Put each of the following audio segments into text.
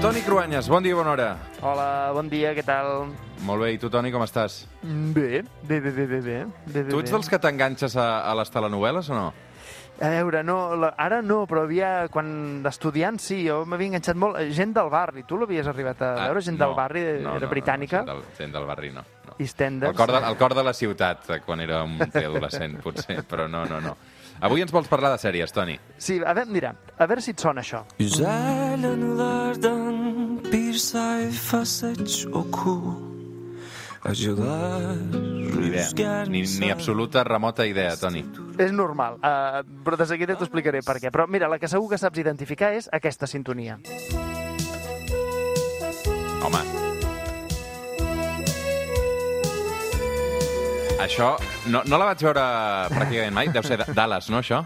Toni Cruanyes, bon dia, bona hora. Hola, bon dia, què tal? Molt bé, i tu, Toni, com estàs? Bé, bé, bé, bé, bé, bé. bé, Tu ets dels que t'enganxes a, a les telenovel·les o no? A veure, no, la, ara no, però havia, quan estudiant sí, jo m'havia enganxat molt. Eh, Gent del barri, tu l'havies arribat a veure? Gent del barri, Ah, no, era no, britànica? No, no, gent, del, gent del barri no. no. EastEnders. El cor, de, el cor de la ciutat, eh, quan era un preadolescent, potser, però no, no, no. Avui ens vols parlar de sèries, Toni. Sí, a veure, mira, a veure si et sona això. Güzel anılardan bir sayfa seç oku Acılar Ni idea. Ni, ni absoluta remota idea, Toni. És normal, uh, però de seguida t'ho explicaré per què. Però mira, la que segur que saps identificar és aquesta sintonia. Home. Això, no, no la vaig veure pràcticament mai. Deu ser Dallas, no, això?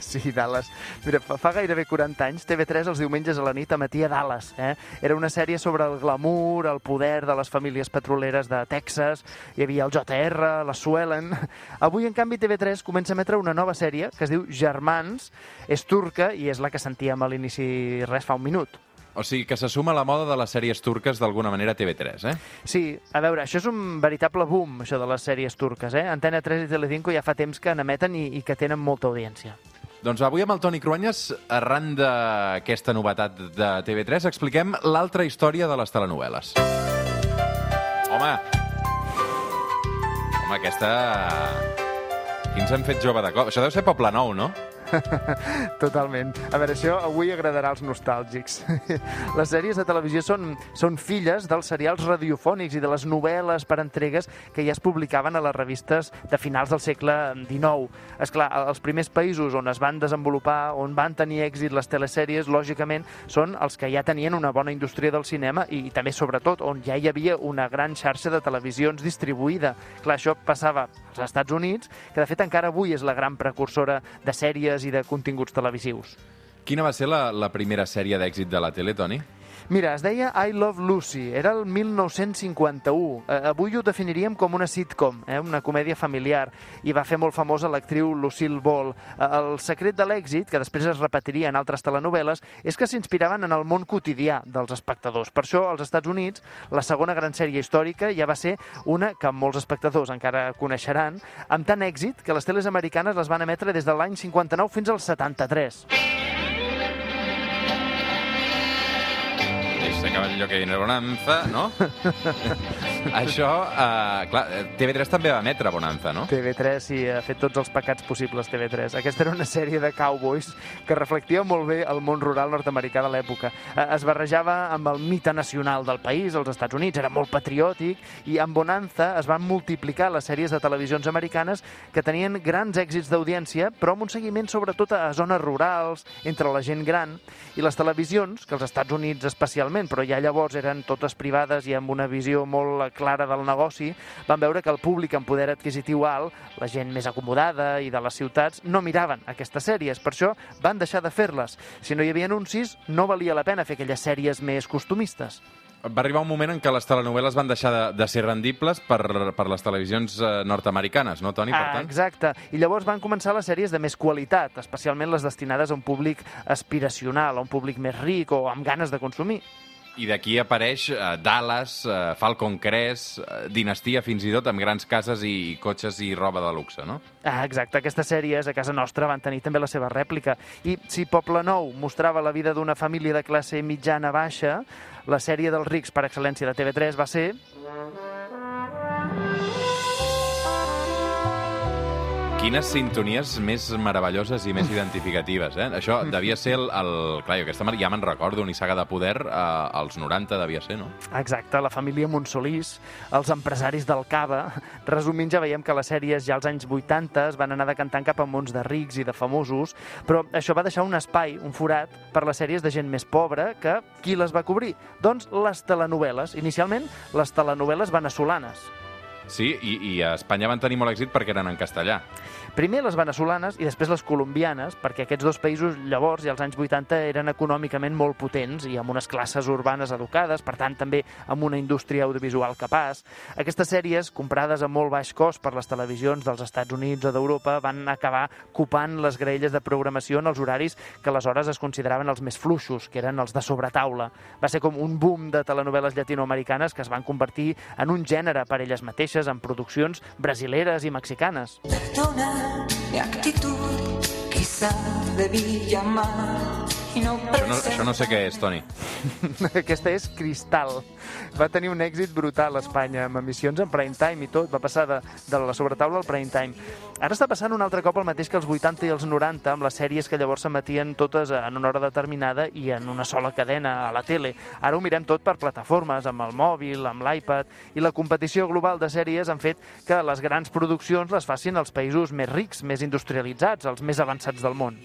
Sí, Dallas. Mira, fa, fa gairebé 40 anys, TV3 els diumenges a la nit emetia Dallas. Eh? Era una sèrie sobre el glamour, el poder de les famílies petroleres de Texas, hi havia el JR, la Suelen... Avui, en canvi, TV3 comença a emetre una nova sèrie que es diu Germans, és turca i és la que sentíem a l'inici res fa un minut. O sigui, que se suma a la moda de les sèries turques d'alguna manera a TV3, eh? Sí, a veure, això és un veritable boom, això de les sèries turques, eh? Antena 3 i Telecinco ja fa temps que n'emeten i, i que tenen molta audiència. Doncs avui amb el Toni Cruanyes, arran d'aquesta novetat de TV3, expliquem l'altra història de les telenovel·les. Home! Home, aquesta... Qui ens hem fet jove de cop? Això deu ser Poble Nou, no? Totalment. A veure, això avui agradarà als nostàlgics. Les sèries de televisió són, són filles dels serials radiofònics i de les novel·les per entregues que ja es publicaven a les revistes de finals del segle XIX. És clar, els primers països on es van desenvolupar, on van tenir èxit les telesèries, lògicament, són els que ja tenien una bona indústria del cinema i, i també, sobretot, on ja hi havia una gran xarxa de televisions distribuïda. Clar, això passava als Estats Units, que de fet encara avui és la gran precursora de sèries i de continguts televisius. Quina va ser la, la primera sèrie d'èxit de la tele, Toni? Mira, es deia I Love Lucy, era el 1951. Eh, avui ho definiríem com una sitcom, eh, una comèdia familiar, i va fer molt famosa l'actriu Lucille Ball. Eh, el secret de l'èxit, que després es repetiria en altres telenovel·les, és que s'inspiraven en el món quotidià dels espectadors. Per això, als Estats Units, la segona gran sèrie històrica ja va ser una que molts espectadors encara coneixeran, amb tant èxit que les teles americanes les van emetre des de l'any 59 fins al 73. Se acaba allò que viene Bonanza, no? Això, uh, clar, eh, TV3 també va emetre Bonanza, no? TV3 sí, ha fet tots els pecats possibles TV3. Aquesta era una sèrie de cowboys que reflectia molt bé el món rural nord-americà de l'època. Eh, Es barrejava amb el mite nacional del país, els Estats Units, era molt patriòtic, i amb Bonanza es van multiplicar les sèries de televisions americanes que tenien grans èxits d'audiència, però amb un seguiment sobretot a zones rurals, entre la gent gran, i les televisions, que als Estats Units especialment, però ja llavors eren totes privades i amb una visió molt clara del negoci, van veure que el públic amb poder adquisitiu alt, la gent més acomodada i de les ciutats, no miraven aquestes sèries. Per això van deixar de fer-les. Si no hi havia anuncis, no valia la pena fer aquelles sèries més costumistes. Va arribar un moment en què les telenovel·les van deixar de, de ser rendibles per, per les televisions eh, nord-americanes, no, Toni? Per Ah, tant? exacte. I llavors van començar les sèries de més qualitat, especialment les destinades a un públic aspiracional, a un públic més ric o amb ganes de consumir. I d'aquí apareix eh, Dallas, eh, Falcon Crest, eh, Dinastia fins i tot, amb grans cases i cotxes i roba de luxe, no? Ah, exacte. Aquestes sèries a casa nostra van tenir també la seva rèplica. I si Poble Nou mostrava la vida d'una família de classe mitjana-baixa, la sèrie dels rics per excel·lència de TV3 va ser... Quines sintonies més meravelloses i més identificatives, eh? Això devia ser el... el clar, jo aquesta ja me'n recordo, una saga de poder eh, als 90 devia ser, no? Exacte, la família Monsolís, els empresaris del Cava... Resumint, ja veiem que les sèries ja als anys 80 es van anar decantant cap a mons de rics i de famosos, però això va deixar un espai, un forat, per les sèries de gent més pobra que qui les va cobrir? Doncs les telenovel·les. Inicialment, les telenovel·les veneçolanes. Sí, i, i a Espanya van tenir molt èxit perquè eren en castellà. Primer les venezolanes i després les colombianes, perquè aquests dos països llavors i als anys 80 eren econòmicament molt potents i amb unes classes urbanes educades, per tant també amb una indústria audiovisual capaç. Aquestes sèries, comprades a molt baix cost per les televisions dels Estats Units o d'Europa, van acabar copant les graelles de programació en els horaris que aleshores es consideraven els més fluixos, que eren els de sobretaula. Va ser com un boom de telenovel·les llatinoamericanes que es van convertir en un gènere per elles mateixes en produccions brasileres i mexicanes. Perdona mi actitud, quizá debí llamar Això no, això no sé què és, Toni. Aquesta és Cristal. Va tenir un èxit brutal a Espanya, amb emissions en prime time i tot. Va passar de, de la sobretaula al prime time. Ara està passant un altre cop el mateix que els 80 i els 90, amb les sèries que llavors s'emetien totes en una hora determinada i en una sola cadena a la tele. Ara ho mirem tot per plataformes, amb el mòbil, amb l'iPad, i la competició global de sèries han fet que les grans produccions les facin els països més rics, més industrialitzats, els més avançats del món.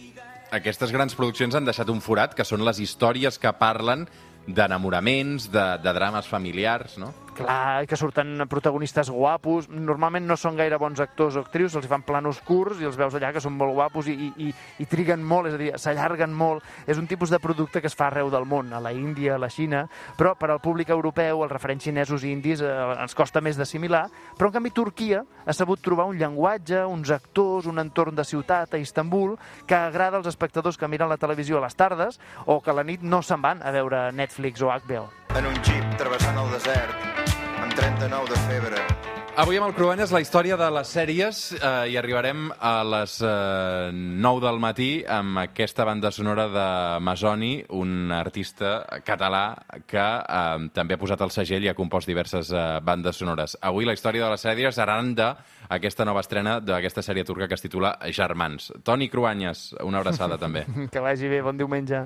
Aquestes grans produccions han deixat un forat, que són les històries que parlen d'enamoraments, de, de drames familiars, no? Clar, que surten protagonistes guapos. Normalment no són gaire bons actors o actrius, els fan planos curts i els veus allà que són molt guapos i, i, i, triguen molt, és a dir, s'allarguen molt. És un tipus de producte que es fa arreu del món, a la Índia, a la Xina, però per al públic europeu, els referents xinesos i indis, eh, ens costa més d'assimilar, però en canvi Turquia ha sabut trobar un llenguatge, uns actors, un entorn de ciutat a Istanbul que agrada als espectadors que miren la televisió a les tardes o que a la nit no se'n van a veure Netflix o HBO. en un jeep travessant el desert 39 de febre. Avui amb el Cruanyes la història de les sèries eh, i arribarem a les eh, 9 del matí amb aquesta banda sonora de Masoni, un artista català que eh, també ha posat el segell i ha compost diverses eh, bandes sonores. Avui la història de les sèries aran de aquesta nova estrena d'aquesta sèrie turca que es titula Germans. Toni Cruanyes, una abraçada també. Que vagi bé, bon diumenge.